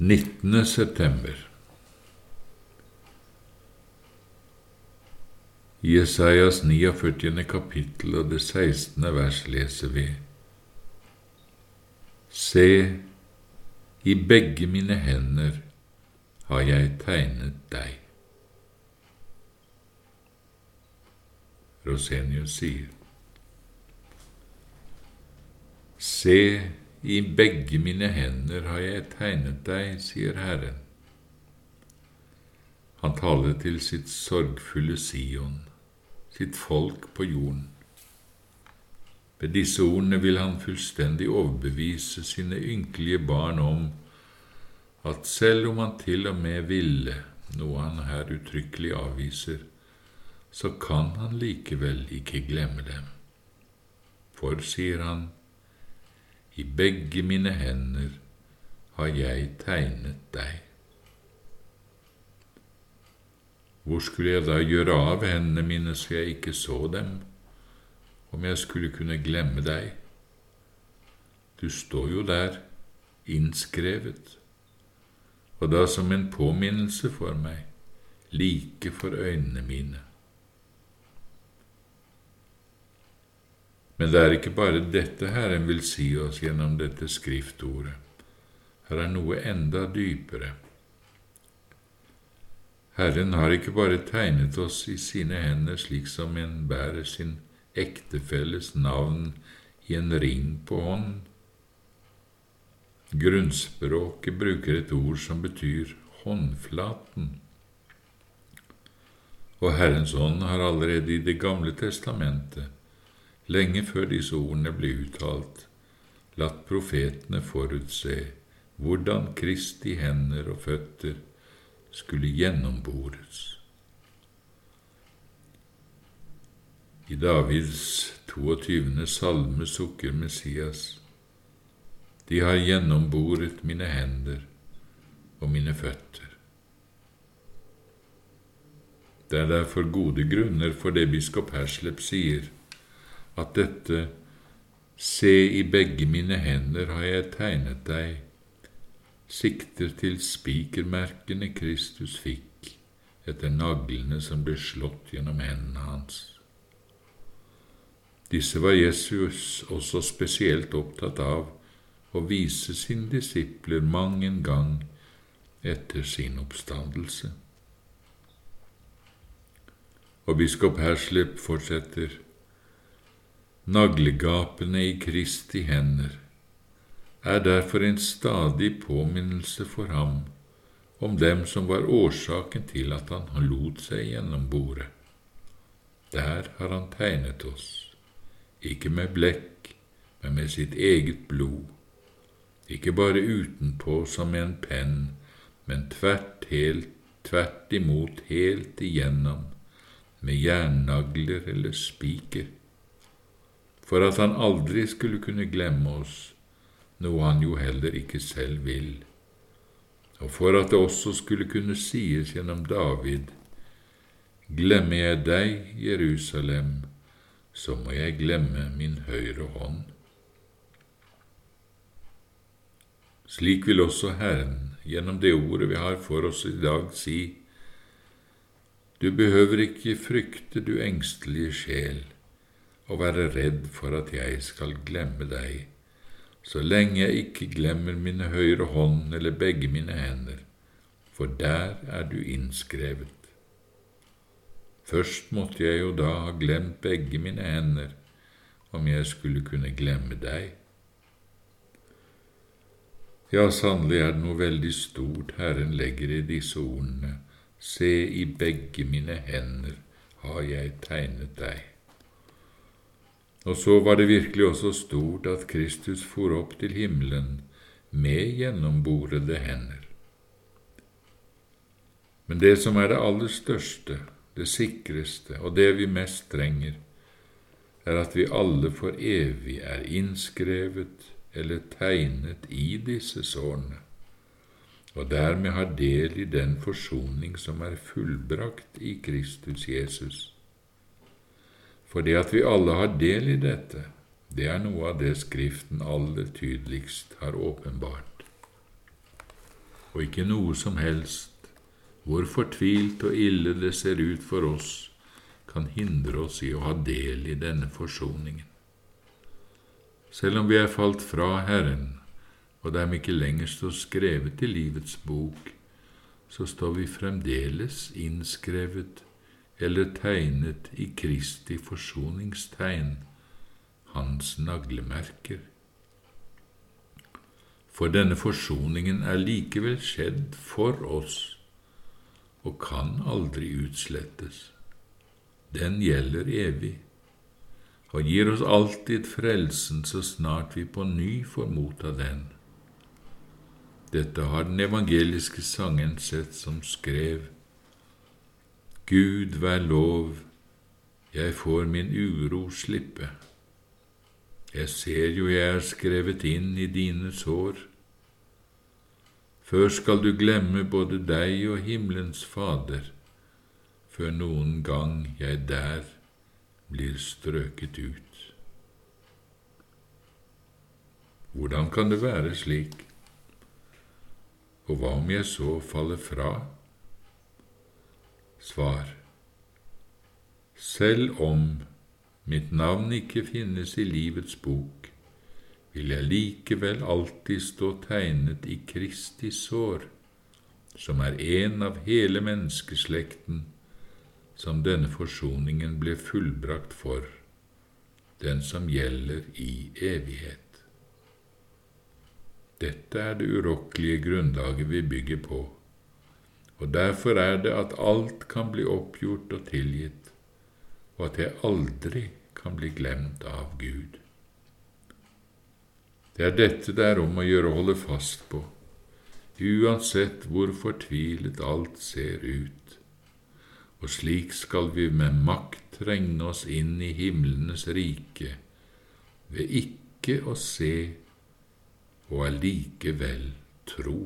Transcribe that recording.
19. september I Jesajas 49. kapittel og det 16. vers leser vi Se, i begge mine hender har jeg tegnet deg. Rosenius sier Se, i begge mine hender har jeg tegnet deg, sier Herren. Han taler til sitt sorgfulle Sion sitt folk på jorden. Ved disse ordene vil han fullstendig overbevise sine ynkelige barn om at selv om han til og med ville, noe han her uttrykkelig avviser, så kan han likevel ikke glemme dem. For, sier han, i begge mine hender har jeg tegnet deg. Hvor skulle jeg da gjøre av hendene mine så jeg ikke så dem, om jeg skulle kunne glemme deg? Du står jo der, innskrevet, og da som en påminnelse for meg, like for øynene mine. Men det er ikke bare dette Herren vil si oss gjennom dette skriftordet. Her er noe enda dypere. Herren har ikke bare tegnet oss i sine hender slik som en bærer sin ektefelles navn i en ring på hånden. Grunnspråket bruker et ord som betyr håndflaten. Og Herrens ånd har allerede i Det gamle testamentet, lenge før disse ordene ble uttalt, latt profetene forutse hvordan Kristi hender og føtter skulle gjennombores. I Davids 22. salme sukker Messias, De har gjennomboret mine hender og mine føtter. Det er derfor gode grunner for det biskop Herslep sier, at dette Se, i begge mine hender har jeg tegnet deg sikter til spikermerkene Kristus fikk etter naglene som ble slått gjennom hendene hans. Disse var Jesus også spesielt opptatt av å vise sine disipler mang en gang etter sin oppstandelse. Og biskop Herslep fortsetter naglegapene i Kristi hender. Er derfor en stadig påminnelse for ham om dem som var årsaken til at han lot seg gjennombore. Der har han tegnet oss, ikke med blekk, men med sitt eget blod, ikke bare utenpå som med en penn, men tvert, helt, tvert imot helt igjennom, med jernnagler eller spiker, for at han aldri skulle kunne glemme oss noe han jo heller ikke selv vil, og for at det også skulle kunne sies gjennom David, Glemmer jeg deg, Jerusalem, så må jeg glemme min høyre hånd. Slik vil også Herren, gjennom det ordet vi har for oss i dag, si, Du behøver ikke frykte, du engstelige sjel, og være redd for at jeg skal glemme deg så lenge jeg ikke glemmer mine høyre hånd eller begge mine hender, for der er du innskrevet. Først måtte jeg jo da ha glemt begge mine hender, om jeg skulle kunne glemme deg. Ja, sannelig er det noe veldig stort Herren legger i disse ordene, se, i begge mine hender har jeg tegnet deg. Og så var det virkelig også stort at Kristus for opp til himmelen med gjennomborede hender. Men det som er det aller største, det sikreste og det vi mest trenger, er at vi alle for evig er innskrevet eller tegnet i disse sårene, og dermed har del i den forsoning som er fullbrakt i Kristus Jesus. For det at vi alle har del i dette, det er noe av det Skriften aller tydeligst har åpenbart. og ikke noe som helst, hvor fortvilt og ille det ser ut for oss, kan hindre oss i å ha del i denne forsoningen. Selv om vi er falt fra Herren, og dem ikke lenger står skrevet i livets bok, så står vi fremdeles innskrevet eller tegnet i Kristi forsoningstegn, hans naglemerker. For denne forsoningen er likevel skjedd for oss og kan aldri utslettes. Den gjelder evig og gir oss alltid frelsen så snart vi på ny får motta den. Dette har den evangeliske sangen sett som skrev. Gud vær lov, jeg får min uro slippe. Jeg ser jo jeg er skrevet inn i dine sår. Før skal du glemme både deg og himmelens Fader, før noen gang jeg der blir strøket ut. Hvordan kan det være slik? og hva om jeg så faller fra? Svar Selv om mitt navn ikke finnes i livets bok, vil jeg likevel alltid stå tegnet i Kristi sår, som er en av hele menneskeslekten, som denne forsoningen ble fullbrakt for, den som gjelder i evighet. Dette er det urokkelige grunnlaget vi bygger på, og derfor er det at alt kan bli oppgjort og tilgitt, og at jeg aldri kan bli glemt av Gud. Det er dette det er om å gjøre å holde fast på, uansett hvor fortvilet alt ser ut, og slik skal vi med makt trenge oss inn i himlenes rike ved ikke å se og allikevel tro.